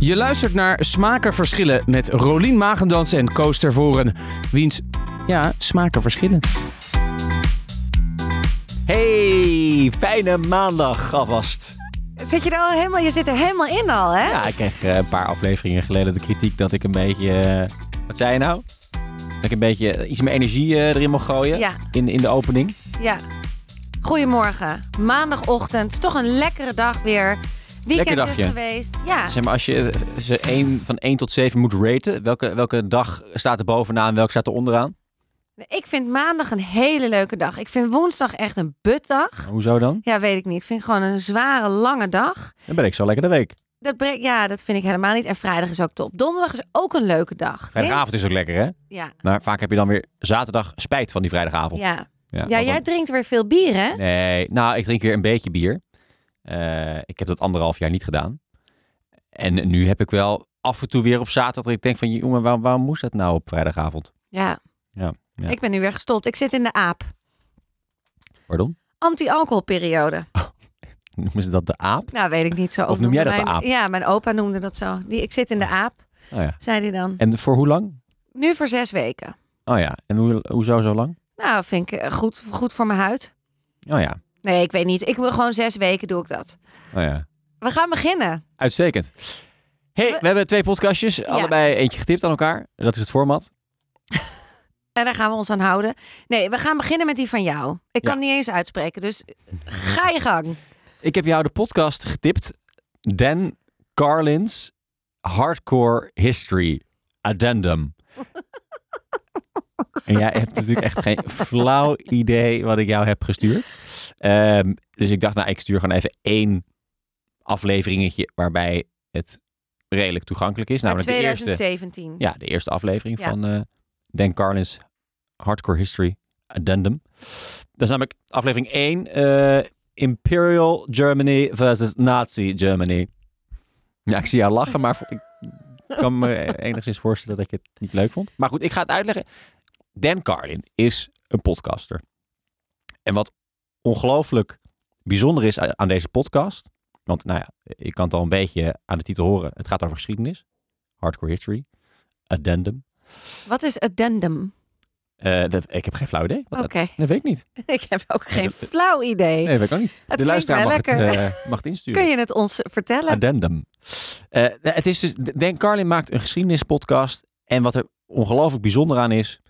Je luistert naar Smaken Verschillen met Rolien Magendans en Koos Tervoren. Wiens, ja, smaken verschillen. Hey, fijne maandag alvast. Zit je er al helemaal, je zit er helemaal in al, hè? Ja, ik kreeg eh, een paar afleveringen geleden de kritiek dat ik een beetje... eh, wat zei je nou? Dat ik een beetje iets meer energie eh, erin mag gooien Ja. in, in de opening. Ja. Goedemorgen. Maandagochtend. Toch een lekkere dag weer. Weekend is geweest. Ja. Zeg maar, als je eh, ze één, van 1 tot 7 moet raten, welke, welke dag staat er bovenaan en welke staat er onderaan? Ik vind maandag een hele leuke dag. Ik vind woensdag echt een butdag. Hoezo dan? Ja, weet ik niet. Ik vind gewoon een zware, lange dag. Dan ben ik zo lekker de week. Dat breekt, ja, dat vind ik helemaal niet. En vrijdag is ook top. Donderdag is ook een leuke dag. Vrijdagavond is ook lekker, hè? Ja. Maar vaak heb je dan weer zaterdag spijt van die vrijdagavond. Ja. Ja, jij dan- drinkt weer veel bier, hè? Nee, nou, ik drink weer een beetje bier. Eh, ik heb dat anderhalf jaar niet gedaan. En nu heb ik wel af en toe weer op zaterdag dat ik denk van... jongen, waarom, waarom moest dat nou op vrijdagavond? Ja. Ja, ja. Ik ben nu weer gestopt. Ik zit in de aap. Pardon? Anti-alcoholperiode. Noemen ze dat de aap? Nou, weet ik niet zo. Of noem jij dat de aap? Ja, mijn opa noemde dat zo. Die, ik zit in de aap, Oh ja. zei hij dan. En voor hoe lang? Nu voor zes weken. Oh ja. En hoe, hoezo zo lang? Nou, vind ik eh, goed, goed voor mijn huid. Oh ja. Nee, ik weet niet. Ik wil gewoon zes weken doe ik dat. Oh ja. We gaan beginnen. Uitstekend. hey, we hebben twee podcastjes. Allebei eentje getipt aan elkaar. Dat is het format. En daar gaan we ons aan houden. Nee, we gaan beginnen met die van jou. Ik Ja. kan niet eens uitspreken, dus ga je gang. Ik heb jou de podcast getipt. Dan Carlin's Hardcore History Addendum. en jij hebt natuurlijk echt geen flauw idee wat ik jou heb gestuurd. Ehm, dus ik dacht, nou, ik stuur gewoon even één afleveringetje waarbij het redelijk toegankelijk is. Namelijk de eerste, 2017. ja, de eerste aflevering Ja. van eh Dan Carlin's Hardcore History Addendum. Dat is namelijk aflevering 1. eh, Imperial Germany versus Nazi Germany. Ja, ik zie jou lachen, maar ik kan me enigszins voorstellen dat je het niet leuk vond. Maar goed, ik ga het uitleggen. Dan Carlin is een podcaster. En wat ongelooflijk bijzonder is aan deze podcast... Want nou ja, je kan het al een beetje aan de titel horen. Het gaat over geschiedenis. Hardcore History. Addendum. Wat is addendum? Eh, dat, ik heb geen flauw idee. Oké, Dat weet ik niet. ik heb ook geen flauw idee. Nee, dat weet ik ook niet. Het de luisteraar mag het, eh, mag het insturen. Kun je het ons vertellen? Addendum. Eh, het is dus, Dan Carlin maakt een geschiedenispodcast. En wat er ongelooflijk bijzonder aan is,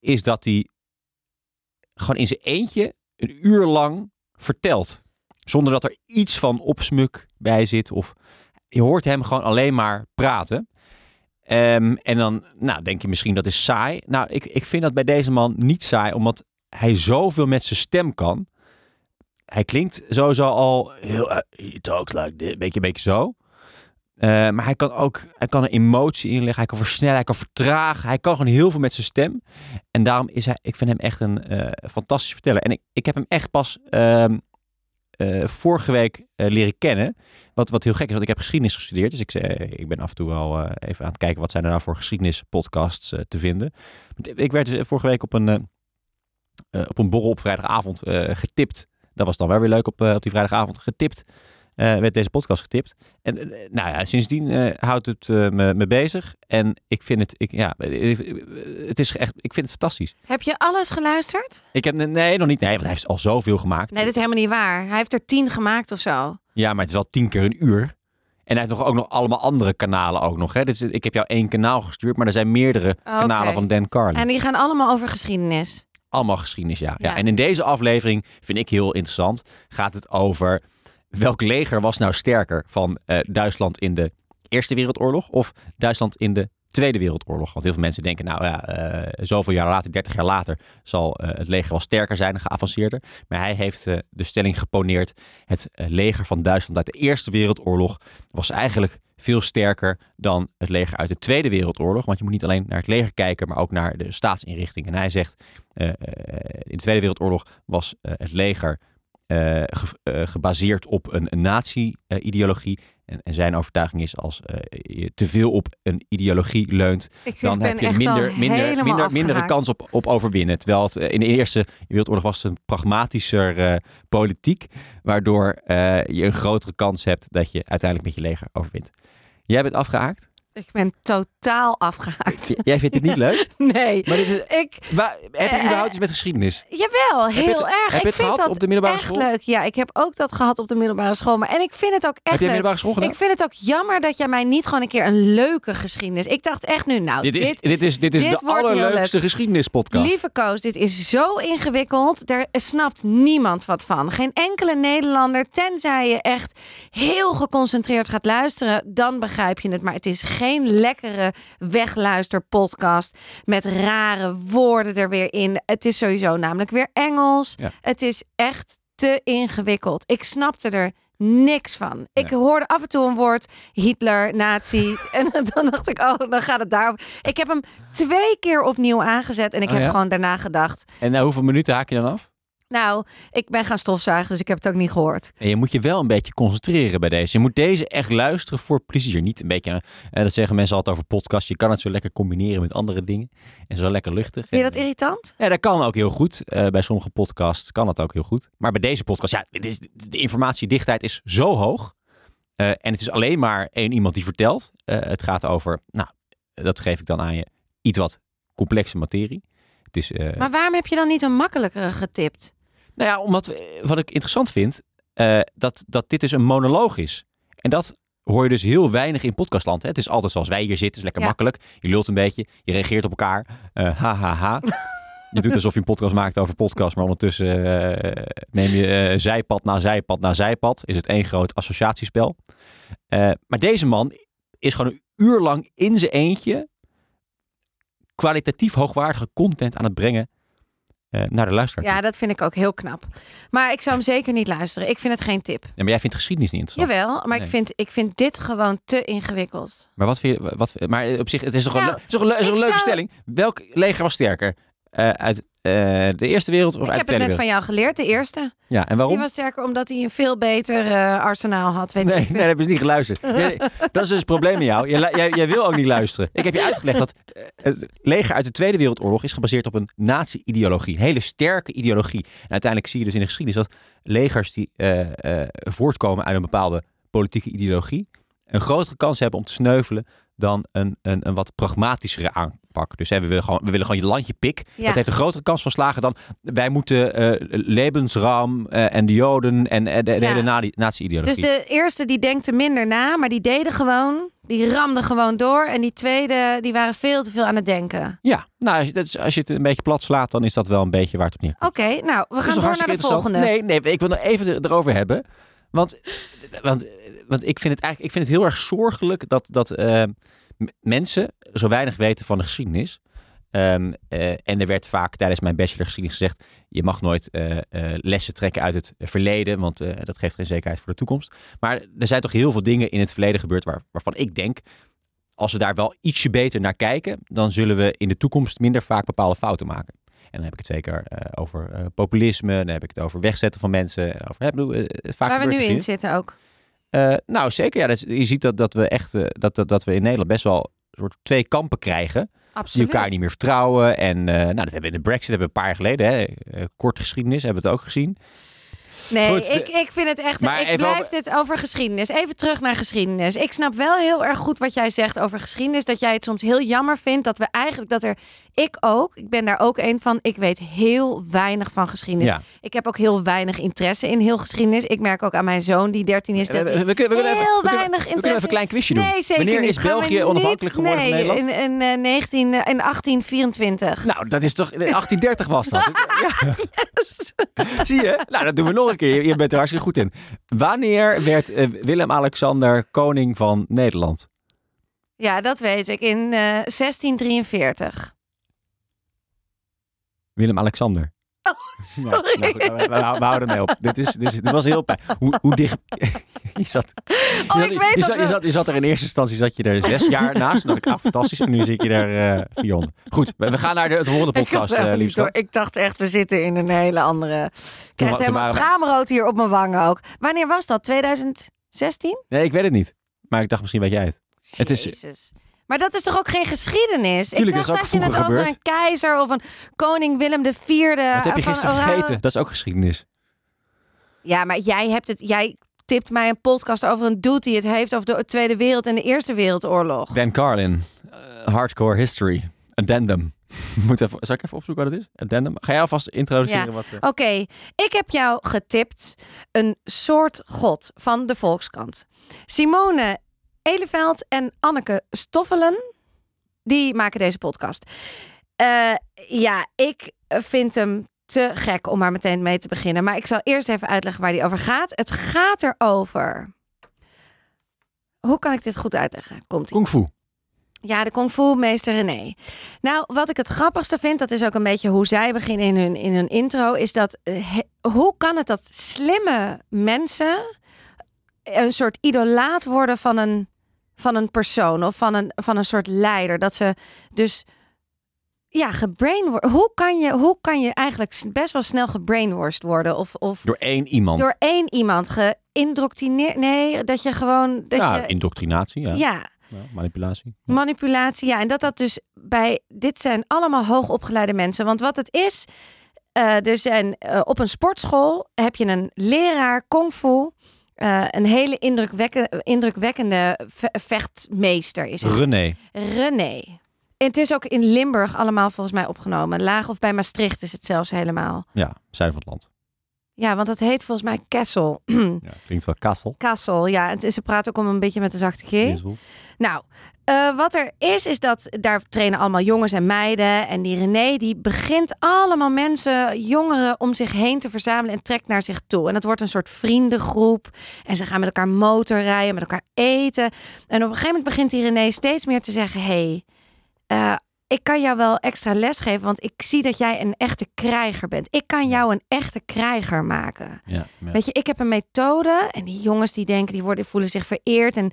is dat hij gewoon in zijn eentje een uur lang vertelt. Zonder dat er iets van opsmuk bij zit. Of je hoort hem gewoon alleen maar praten. Ehm, en dan nou, denk je misschien dat is saai. Nou, ik, ik vind dat bij deze man niet saai, omdat hij zoveel met zijn stem kan. Hij klinkt sowieso al heel... he talks like this. Beetje, beetje zo. Eh, maar hij kan ook hij kan een emotie inleggen. Hij kan versnellen, hij kan vertragen. Hij kan gewoon heel veel met zijn stem. En daarom is hij... Ik vind hem echt een eh fantastisch verteller. En ik, ik heb hem echt pas ehm, eh, vorige week leren kennen. Wat, wat heel gek is, want ik heb geschiedenis gestudeerd. Dus ik, ik ben af en toe wel even aan het kijken... wat zijn er nou voor geschiedenispodcasts te vinden. Ik werd dus vorige week op een, op een borrel op vrijdagavond getipt. Dat was dan wel weer leuk op, op die vrijdagavond getipt. Eh, werd deze podcast getipt. En eh, nou ja, sindsdien eh, houdt het me, me bezig. En ik vind het, ik, ja, het is echt, ik vind het fantastisch. Heb je alles geluisterd? Ik heb, nee, nog niet. Nee, want hij heeft al zoveel gemaakt. Nee, dat is helemaal niet waar. Hij heeft er tien gemaakt of zo. Ja, maar het is wel tien keer een uur. En hij heeft nog, ook nog allemaal andere kanalen ook nog. Hè? Dus ik heb jou één kanaal gestuurd, maar er zijn meerdere kanalen van Dan Carlin. En die gaan allemaal over geschiedenis. Allemaal geschiedenis, ja. ja. Ja. En in deze aflevering, vind ik heel interessant, gaat het over welk leger was nou sterker van eh, Duitsland in de Eerste Wereldoorlog of Duitsland in de Tweede Wereldoorlog. Want heel veel mensen denken, nou ja, eh, zoveel jaar later, 30 jaar later, zal eh, het leger wel sterker zijn en geavanceerder. Maar hij heeft de stelling geponeerd, het leger van Duitsland uit de Eerste Wereldoorlog was eigenlijk veel sterker dan het leger uit de Tweede Wereldoorlog. Want je moet niet alleen naar het leger kijken, maar ook naar de staatsinrichting. En hij zegt, in de Tweede Wereldoorlog was het leger eh, ge- eh, gebaseerd op een, een nazi-ideologie. En, en zijn overtuiging is als eh, je te veel op een ideologie leunt, Ik dan heb je minder, minder, minder, mindere kans op, op overwinnen. Terwijl het in de Eerste Wereldoorlog was het een pragmatischer politiek, waardoor je een grotere kans hebt dat je uiteindelijk met je leger overwint. Jij bent afgehaakt? Ik ben totaal afgehaakt. Jij vindt het niet leuk? Nee. Maar dit is, Ik, waar, heb je Eh, überhaupt iets met geschiedenis? jawel, heel het- erg. heb je het gehad dat op de middelbare echt school? leuk. Ja, ik heb ook dat gehad op de middelbare school. Maar, en ik vind het ook echt Heb je leuk. middelbare school gedaan? Ik vind het ook jammer dat jij mij niet gewoon een keer een leuke geschiedenis... Ik dacht echt nu, nou, Dit is, dit, dit is, dit is dit de allerleukste geschiedenispodcast. Lieve Koos, dit is zo ingewikkeld. Daar snapt niemand wat van. Geen enkele Nederlander, tenzij je echt heel geconcentreerd gaat luisteren, dan begrijp je het. Maar het is geen lekkere wegluisterpodcast met rare woorden er weer in. Het is sowieso namelijk weer Engels. Ja. Het is echt te ingewikkeld. Ik snapte er niks van. Ik hoorde af en toe een woord Hitler, nazi. en dan dacht ik, oh, dan gaat het daar. Ik heb hem twee keer opnieuw aangezet. En ik Oh, heb ja? gewoon daarna gedacht... En na hoeveel minuten haak je dan af? Nou, ik ben gaan stofzuigen, dus ik heb het ook niet gehoord. En je moet je wel een beetje concentreren bij deze. Je moet deze echt luisteren voor plezier. Niet een beetje, eh, dat zeggen mensen altijd over podcasts. Je kan het zo lekker combineren met andere dingen. En zo lekker luchtig. Vind je dat irritant? Ja, dat kan ook heel goed. Eh, bij sommige podcasts kan dat ook heel goed. Maar bij deze podcast, ja, dit is, de informatiedichtheid is zo hoog. Eh, en het is alleen maar één iemand die vertelt. Het gaat over, nou, dat geef ik dan aan je, iets wat complexe materie. Het is, Maar waarom heb je dan niet een makkelijkere getipt? Nou ja, omdat we- wat ik interessant vind, eh, dat, dat dit dus een monoloog is. En dat hoor je dus heel weinig in podcastland. Hè? Het is altijd zoals wij hier zitten, is lekker Ja. makkelijk. Je lult een beetje, je reageert op elkaar. Eh ha, ha, ha. Je doet alsof je een podcast maakt over podcast, maar ondertussen eh, neem je zijpad na zijpad na zijpad. Is het één groot associatiespel. Maar deze man is gewoon een uur lang in zijn eentje kwalitatief hoogwaardige content aan het brengen eh, naar de luisteraar. Ja, dat vind ik ook heel knap. Maar ik zou hem zeker niet luisteren. Ik vind het geen tip. Ja, maar jij vindt geschiedenis niet interessant. Jawel, maar Nee. ik, vind, ik vind dit gewoon te ingewikkeld. Maar wat vind je, wat, maar op zich, het is toch een, Nou, le- is toch een, le- is een leuke zou- stelling. Welk leger was sterker? Eh, uit de Eerste Wereld of ik uit heb het net van jou geleerd, de eerste. Ja, en Die waarom? was sterker omdat hij een veel beter eh, arsenaal had. Weet Nee, ik nee, dat heb je dus niet geluisterd. Nee, dat is dus het probleem met jou. Jij, jij, jij wil ook niet luisteren. Ik heb je uitgelegd dat eh, het leger uit de Tweede Wereldoorlog is gebaseerd op een nazi-ideologie. Een hele sterke ideologie. En uiteindelijk zie je dus in de geschiedenis dat legers die eh, eh, voortkomen uit een bepaalde politieke ideologie een grotere kans hebben om te sneuvelen dan een, een, een wat pragmatischere aanpak. Dus hè, we, willen gewoon, we willen gewoon je landje pik. Ja. Dat heeft een grotere kans van slagen dan wij moeten eh, en de Joden en eh, de, de Ja. hele na- nazi-ideologie. Dus de eerste die denkte minder na, maar die deden gewoon. Die ramden gewoon door. En die tweede, die waren veel te veel aan het denken. Ja, nou, als je, dat als je het een beetje plat slaat, dan is dat wel een beetje waar het op neerkomt. Oké, nou, we gaan toch door naar de volgende. Nee, nee, ik wil nog even er- erover hebben. Want, want, want ik vind het eigenlijk ik vind het heel erg zorgelijk dat, dat mensen zo weinig weten van de geschiedenis. Ehm, eh, en er werd vaak tijdens mijn bachelor geschiedenis gezegd: je mag nooit eh, eh, lessen trekken uit het verleden, want dat geeft geen zekerheid voor de toekomst. Maar er zijn toch heel veel dingen in het verleden gebeurd waar, waarvan ik denk. Als we daar wel ietsje beter naar kijken, dan zullen we in de toekomst minder vaak bepaalde fouten maken. En dan heb ik het zeker over populisme, dan heb ik het over wegzetten van mensen. en Over, hè, ik bedoel, vaak Waar we nu in zitten ook. Eh, nou, zeker. Ja, dat, je ziet dat, dat we echt eh, dat, dat, dat we in Nederland best wel een soort twee kampen krijgen. Die Absoluut. elkaar niet meer vertrouwen. En eh, nou, dat hebben we in de Brexit hebben we een paar jaar geleden. Hè, korte geschiedenis hebben we het ook gezien. Nee, Goed, ik, ik vind het echt. Maar ik blijf over- dit over geschiedenis. Even terug naar geschiedenis. Ik snap wel heel erg goed wat jij zegt over geschiedenis. Dat jij het soms heel jammer vindt dat we eigenlijk dat er. Ik ook. Ik ben daar ook een van. Ik weet heel weinig van geschiedenis. Ja. Ik heb ook heel weinig interesse in heel geschiedenis. Ik merk ook aan mijn zoon die 13 is. We, Dat we, we kunnen, we kunnen heel even, we kunnen- weinig we kunnen interesse. even een klein quizje doen. Nee, zeker Wanneer niet. is België niet- onafhankelijk geworden nee, van Nederland? In, in, eh, 19, eh, in 1824. Nou, dat is toch... 1830 was dat. Ja. Zie je? Nou, dat doen we nog een keer. Je- bent er hartstikke goed in. Wanneer werd eh, Willem-Alexander koning van Nederland? Ja, dat weet ik. In eh, 1643. Willem-Alexander. Oh, Ja, nou we, we- we houden mee op. Dit, is, dit, is, dit was heel pijn. Hoe, hoe dicht... Je zat, Oh, zat, ik weet je, dat zat, je, wel. zat, je zat er in eerste instantie zat je er zes jaar naast. Toen dacht ik, ah, fantastisch. En nu zit je er eh 400. Goed, we, we gaan naar de, het volgende Ik, podcast, wel eh liefst. door. ik dacht echt, we zitten in een hele andere... Ik krijg helemaal waren schaamrood hier op mijn wangen ook. Wanneer was dat? 2016? Nee, ik weet het niet. Maar ik dacht, misschien weet jij het. Het is-. Maar dat is toch ook geen geschiedenis? Tuurlijk, ik dat dacht dat je het over gebeurd. een keizer of een koning Willem IV. Wat heb je gisteren Oranje- gegeten? Dat is ook geschiedenis. Ja, maar jij hebt het... Jij tipt mij een podcast over een dude die het heeft over de Tweede Wereld en de Eerste Wereldoorlog. Dan Carlin, eh, Hardcore History, Addendum. Moet even, zal ik even opzoeken wat het is? Addendum. Ga jij alvast introduceren Ja. wat... eh, Oké, ik heb jou getipt een soort god van de Volkskrant. Simone Eleveld en Anneke Stoffelen, die maken deze podcast. Eh, ja, ik vind hem te gek om maar meteen mee te beginnen. Maar ik zal eerst even uitleggen waar die over gaat. Het gaat erover. Hoe kan ik dit goed uitleggen? Komt Kung Fu. ja, de kung fu meester René. Nou, wat ik het grappigste vind, dat is ook een beetje hoe zij beginnen in hun, in hun intro, is dat eh, he- hoe kan het dat slimme mensen een soort idolaat worden van een, van een persoon of van een, van een soort leider? Dat ze dus ja, gebrainworst. Hoe kan je, hoe kan je eigenlijk best wel snel gebrainworst worden? Of, of Door één iemand. door één iemand geïndoctrineerd? Nee, dat je gewoon. Dat ja, je, indoctrinatie. Ja. ja, Ja, manipulatie. Manipulatie, ja. En dat dat dus bij... Dit zijn allemaal hoogopgeleide mensen. Want wat het is... eh, er zijn eh, op een sportschool heb je een leraar kung fu. eh, een hele indrukwekkende, indrukwekkende ve- vechtmeester is het. René. René. En het is ook in Limburg allemaal volgens mij opgenomen. Laag of bij Maastricht is het zelfs helemaal. Ja, zuiden van het land. Ja, want dat heet volgens mij Kessel. Ja, klinkt wel Kassel. Kassel, ja. Het is, ze praten ook om een beetje met de zachte G. Nou, eh, wat er is, is dat daar trainen allemaal jongens en meiden. En die René, die begint allemaal mensen, jongeren, om zich heen te verzamelen en trekt naar zich toe. En het wordt een soort vriendengroep. En ze gaan met elkaar motorrijden, met elkaar eten. En op een gegeven moment begint die René steeds meer te zeggen: hey, eh, ik kan jou wel extra les geven, want ik zie dat jij een echte krijger bent. Ik kan jou een echte krijger maken. Ja, ja. Weet je, ik heb een methode en die jongens die denken, die worden, voelen zich vereerd en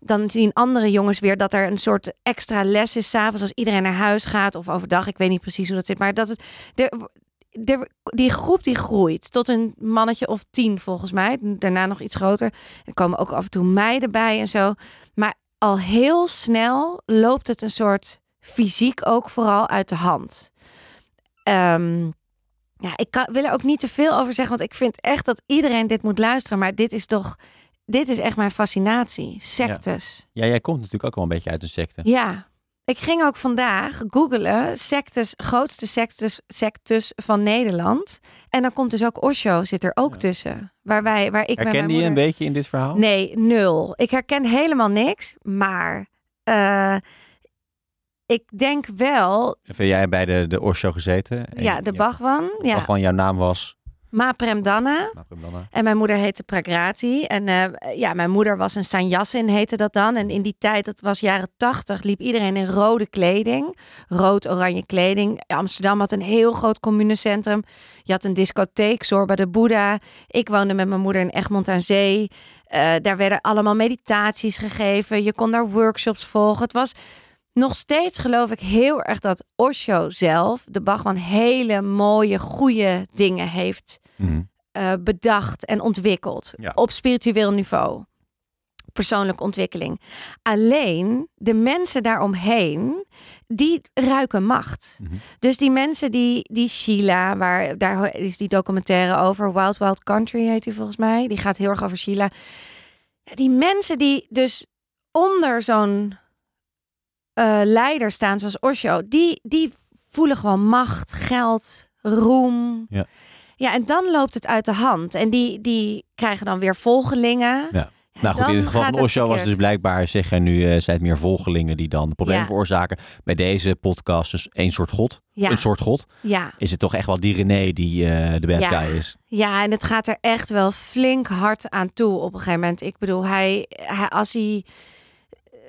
dan zien andere jongens weer dat er een soort extra les is s'avonds als iedereen naar huis gaat of overdag. Ik weet niet precies hoe dat zit, maar dat het de, de, die groep die groeit tot een mannetje of tien volgens mij. Daarna nog iets groter. Er komen ook af en toe meiden bij en zo. Maar al heel snel loopt het een soort fysiek ook vooral uit de hand. Ehm, ja, ik kan, wil er ook niet te veel over zeggen, want ik vind echt dat iedereen dit moet luisteren. Maar dit is toch, dit is echt mijn fascinatie. Sectes. ja, jij komt natuurlijk ook wel een beetje uit een secte. Ja. Ik ging ook vandaag googelen sectes, grootste sectes, sectes van Nederland. En dan komt dus ook Osho zit er ook Ja. tussen. Waar, wij, waar ik Herkende je een beetje in dit verhaal? Nee, nul. Ik herken helemaal niks. Maar eh, ik denk wel, Heb jij bij de, de Osho gezeten? En ja, de Bhagwan. Ja, Gewoon jouw naam was... Ma Premdana. Premdana. En mijn moeder heette Pragrati. En eh, ja, mijn moeder was een sannyasin, heette dat dan. En in die tijd, dat was jaren tachtig, liep iedereen in rode kleding. Rood-oranje kleding. Amsterdam had een heel groot communecentrum. Je had een discotheek, Zorba de Boeddha. Ik woonde met mijn moeder in Egmond aan Zee. Eh, daar werden allemaal meditaties gegeven. Je kon daar workshops volgen. Het was nog steeds, geloof ik, heel erg dat Osho zelf, de Bhagwan, hele mooie, goede dingen heeft Mhm. eh, bedacht en ontwikkeld Ja. op spiritueel niveau. Persoonlijke ontwikkeling. Alleen de mensen daaromheen, die ruiken macht. Mhm. Dus die mensen die, die Sheila, waar daar is die documentaire over, Wild Wild Country heet die volgens mij. Die gaat heel erg over Sheila. Ja, Die mensen die dus onder zo'n eh, leider staan, zoals Osho, die, die voelen gewoon macht, geld, roem. Ja. Ja, en dan loopt het uit de hand. En die, die krijgen dan weer volgelingen. Ja. Nou goed, in het geval van Osho was dus blijkbaar, zeg jij nu, eh zijn het meer volgelingen die dan problemen Ja. veroorzaken. Bij deze podcast dus één soort god. Ja, Een soort god. ja, Is het toch echt wel die René die eh, de bad Ja. guy is? ja, en het gaat er echt wel flink hard aan toe op een gegeven moment. Ik bedoel, hij, hij als hij...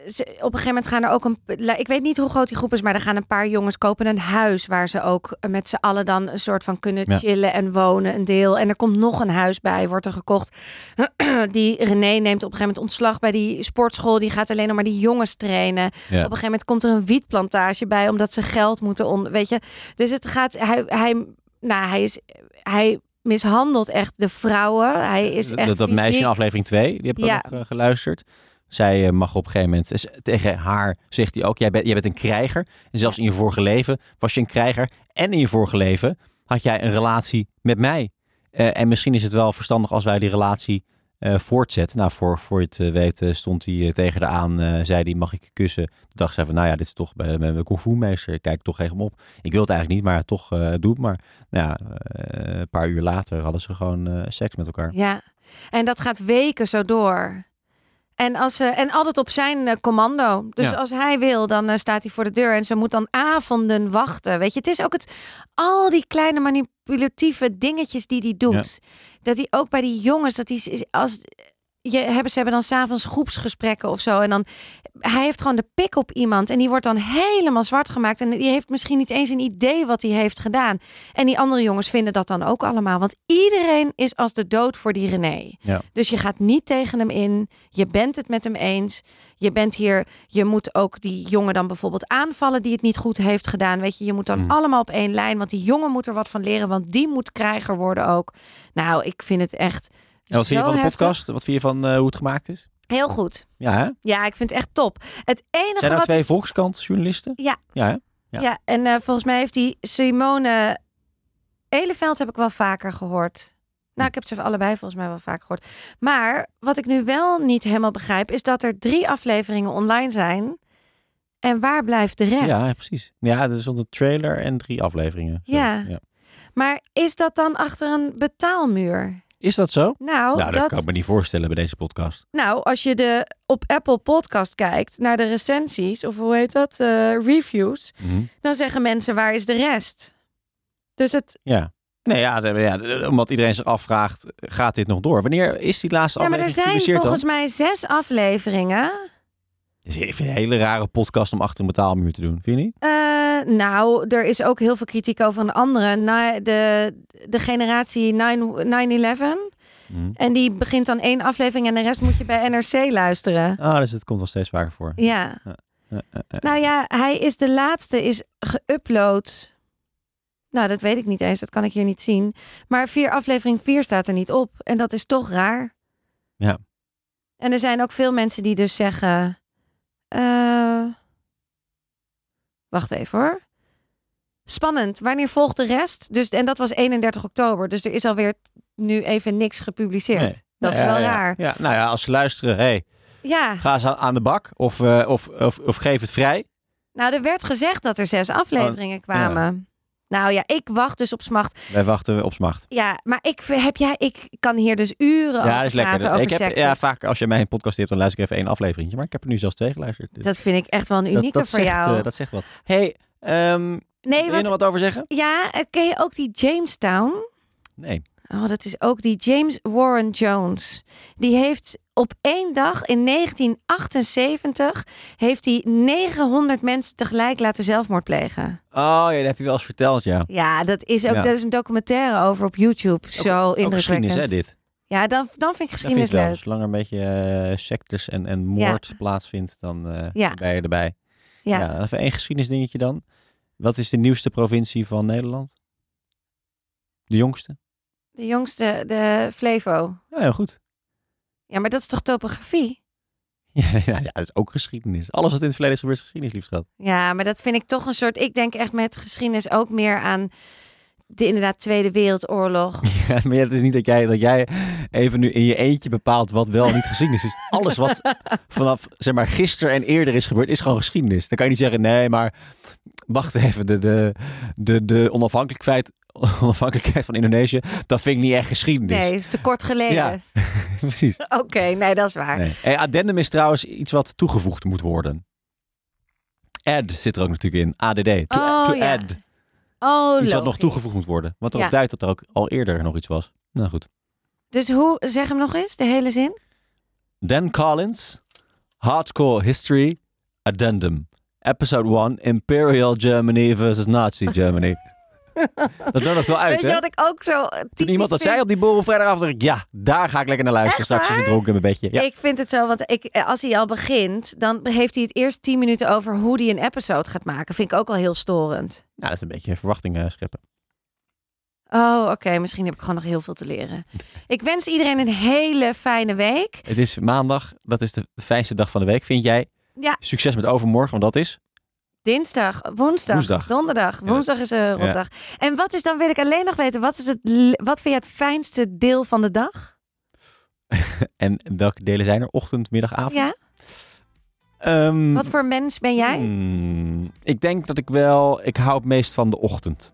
ze- Op een gegeven moment gaan er ook een... Ik weet niet hoe groot die groep is, maar er gaan een paar jongens kopen een huis... waar ze ook met z'n allen dan een soort van kunnen Ja. chillen en wonen, een deel. En er komt nog een huis bij, wordt er gekocht. Die René neemt op een gegeven moment ontslag bij die sportschool. Die gaat alleen nog maar die jongens trainen. Ja. Op een gegeven moment komt er een wietplantage bij, omdat ze geld moeten on, weet je. Dus het gaat, hij, hij, nou, hij is, hij mishandelt echt de vrouwen. Hij is echt dat, dat meisje in aflevering 2, die heb ik Ja. ook eh, geluisterd. Zij eh, mag op een gegeven moment, tegen haar zegt hij ook, jij bent, jij bent een krijger. En zelfs in je vorige leven was je een krijger. En in je vorige leven had jij een relatie met mij. Eh, en misschien is het wel verstandig als wij die relatie eh, voortzet. Nou, voor, voor je het weet eh, stond hij tegen de aan, zei hij, mag ik kussen? Toen dacht zij van, nou ja, dit is toch bij, bij mijn kung kijk toch hem op. Ik wil het eigenlijk niet, maar toch doe het maar. Nou ja, een paar uur later hadden ze gewoon seks met elkaar. Ja, en dat gaat weken zo door. En, als ze, en altijd op zijn eh, commando. Dus Ja. als hij wil, dan eh, staat hij voor de deur. En ze moet dan avonden wachten. Weet je, het is ook het, al die kleine manipulatieve dingetjes die hij doet. Dat hij ook bij die jongens, dat hij als je hebben ze hebben dan s'avonds groepsgesprekken of zo. En dan hij heeft gewoon de pik op iemand. En die wordt dan helemaal zwart gemaakt. En die heeft misschien niet eens een idee wat hij heeft gedaan. En die andere jongens vinden dat dan ook allemaal. Want iedereen is als de dood voor die René. Ja. Dus je gaat niet tegen hem in. Je bent het met hem eens. Je bent hier. Je moet ook die jongen dan bijvoorbeeld aanvallen die het niet goed heeft gedaan. Weet je, je moet dan Mm. allemaal op één lijn. Want die jongen moet er wat van leren. Want die moet krijger worden ook. Nou, ik vind het echt. En wat vind je van de heftig. podcast? Wat vind je van eh, hoe het gemaakt is? Heel goed. Ja, hè? Ja, ik vind het echt top. Het enige Zijn er wat twee Volkskrant-journalisten? Ja. Ja, hè? Ja, Ja. en eh, volgens mij heeft die Simone Eleveld heb ik wel vaker gehoord. Nou, ik heb ze allebei volgens mij wel vaak gehoord. Maar wat ik nu wel niet helemaal begrijp, is dat er drie afleveringen online zijn. En waar blijft de rest? Ja, precies. Ja, het is onder trailer en drie afleveringen. Zo, Ja. Maar is dat dan achter een betaalmuur? Is dat zo? Nou, nou, dat, dat, kan ik me niet voorstellen bij deze podcast. nou, als je de, op Apple Podcast kijkt naar de recensies, of hoe heet dat, eh, reviews, Mhm. dan zeggen mensen waar is de rest? Dus het, Ja. Nee, ja, ja, omdat iedereen zich afvraagt, gaat dit nog door? Wanneer is die laatste ja, maar er aflevering zijn volgens dan? mij zes afleveringen. Dus ik vind het een hele rare podcast om achter een betaalmuur te doen, vind je niet? Eh, nou, er is ook heel veel kritiek over een andere. Na, de, de generatie 9 9-11. Mhm. En die begint dan één aflevering en de rest moet je bij NRC luisteren. Ah, dus het komt wel steeds vaker voor. Ja. Nou ja, hij is de laatste, is geüpload. Nou, dat weet ik niet eens, dat kan ik hier niet zien. Maar vier, aflevering 4 staat er niet op. En dat is toch raar. Ja. En er zijn ook veel mensen die dus zeggen... eh, wacht even hoor. Spannend. Wanneer volgt de rest? Dus, en dat was 31 oktober. Dus er is alweer nu even niks gepubliceerd. Nee. Dat is Ja, wel ja, raar. Ja, nou ja, als ze luisteren, hey, Ja, ga eens aan, de bak of, eh, of, of, of geef het vrij. nou er werd gezegd dat er zes afleveringen kwamen. Nou ja, ik wacht dus op smacht. Wij wachten op smacht. Ja, maar ik heb jij, ik kan hier dus uren Ja, over dat is praten lekker. over Ik heb, ja, vaak als je mij een podcast hebt, dan luister ik even één aflevering. Maar ik heb er nu zelfs twee geluisterd. Dus Dat vind ik echt wel een dat, unieke dat voor zegt, jou. eh, dat zegt wat. hey, ehm nee, wil je nog wat over zeggen? ja, eh, ken je ook die Jamestown? Nee. Oh, dat is ook die James Warren Jones. Die heeft op één dag in 1978 heeft hij 900 mensen tegelijk laten zelfmoord plegen. Oh ja, dat heb je wel eens verteld, ja. Ja, dat is ook. Ja. Dat is een documentaire over op YouTube. Zo Ook geschiedenis, indrukwekkend. hè, dit. Ja, dan, dan vind ik Dat vind geschiedenis ik wel. leuk. Zolang er een beetje eh sectes en, en moord plaatsvindt, dan eh, Ja. ben je erbij. Ja. Ja. even één geschiedenisdingetje dan. Wat is de nieuwste provincie van Nederland? De jongste? De jongste, de Flevo. Ja, heel goed. Ja, maar dat is toch topografie? Ja, ja, dat is ook geschiedenis. Alles wat in het verleden is gebeurd is geschiedenis, liefst schat. Ja, maar dat vind ik toch een soort. Ik denk echt met geschiedenis ook meer aan de inderdaad Tweede Wereldoorlog. Ja, maar het is niet dat jij, dat jij even nu in je eentje bepaalt wat wel niet geschiedenis is. Alles wat vanaf zeg maar, gisteren en eerder is gebeurd, is gewoon geschiedenis. Dan kan je niet zeggen, nee, maar wacht even, de, de, de, de onafhankelijkheid, onafhankelijkheid van Indonesië, dat vind ik niet echt geschiedenis. Nee, is te kort geleden. Ja. Precies. Oké, nee, dat is waar. Nee. Hey, addendum is trouwens iets wat toegevoegd moet worden. Add zit er ook natuurlijk in. ADD. To, Oh, to ja. add. Oh, Iets wat nog toegevoegd moet worden. Wat erop Ja. duidt dat er ook al eerder nog iets was. Nou goed. Dus hoe, zeg hem nog eens, de hele zin. Dan Collins, Hardcore History, Addendum. Episode 1, Imperial Germany versus Nazi Germany. dat nodigt wel uit, Weet je hè? wat ik ook zo Toen iemand dat vind? zei op die borrel vrijdagavond, dacht ik, ja, daar ga ik lekker naar luisteren. Echt Straks als waar? ik dronken in mijn bedje. Ja. Ik vind het zo, want ik, als hij al begint, dan heeft hij het eerst 10 minuten over hoe hij een episode gaat maken. Vind ik ook al heel storend. Nou, dat is een beetje verwachting eh, scheppen. Oh, oké. Misschien heb ik gewoon nog heel veel te leren. Ik wens iedereen een hele fijne week. Het is maandag, dat is de fijnste dag van de week, vind jij? Ja. Succes met overmorgen, want dat is... Dinsdag, woensdag, Woensdag. donderdag. Ja. Woensdag is een rotdag. En wat is dan, wil ik alleen nog weten, wat, is het, wat vind je het fijnste deel van de dag? En welke delen zijn er? Ochtend, middag, avond? Ja? Ehm, Wat voor mens ben jij? hmm, ik denk dat ik wel... Ik hou het meest van de ochtend.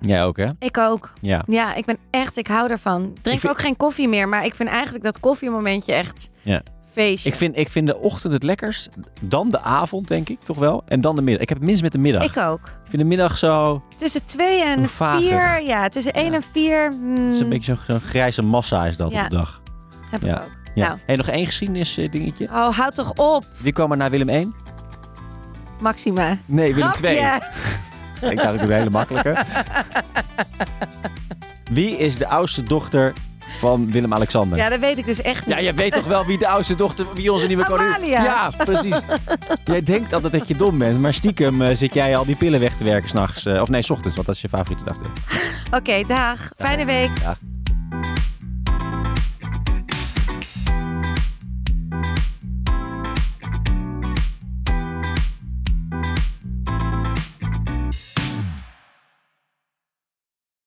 Jij ook, hè? Ik ook. Ja. Ja, ik ben echt, ik hou ervan. Drink Ik vind- ook geen koffie meer, maar ik vind eigenlijk dat koffiemomentje echt Ja. Feestje. Ik vind, ik vind de ochtend het lekkerst. Dan de avond, denk ik, toch wel. En dan de middag. Ik heb het minst met de middag. Ik ook. Ik vind de middag zo... Tussen twee en vier, ja, tussen één Ja. en vier. hmm, Het is een beetje zo'n grijze massa is dat Ja. op de dag. Heb ik Ja. ook. Ja. Nou. Nog één geschiedenis eh, dingetje. Oh, houd toch op, Wie kwam er naar Willem 1? Maxima. Nee, Willem Grapje. 2. Ik dacht ik doe een hele makkelijke. Wie is de oudste dochter van Willem-Alexander? Ja, dat weet ik dus echt niet. Ja, jij weet toch wel wie de oudste dochter, wie onze nieuwe koningin... Amalia. Ja, precies. jij denkt altijd dat je dom bent, maar stiekem eh, zit jij al die pillen weg te werken s'nachts. of nee, s ochtends, want dat is je favoriete dagdeel. Oké, dag. Fijne week.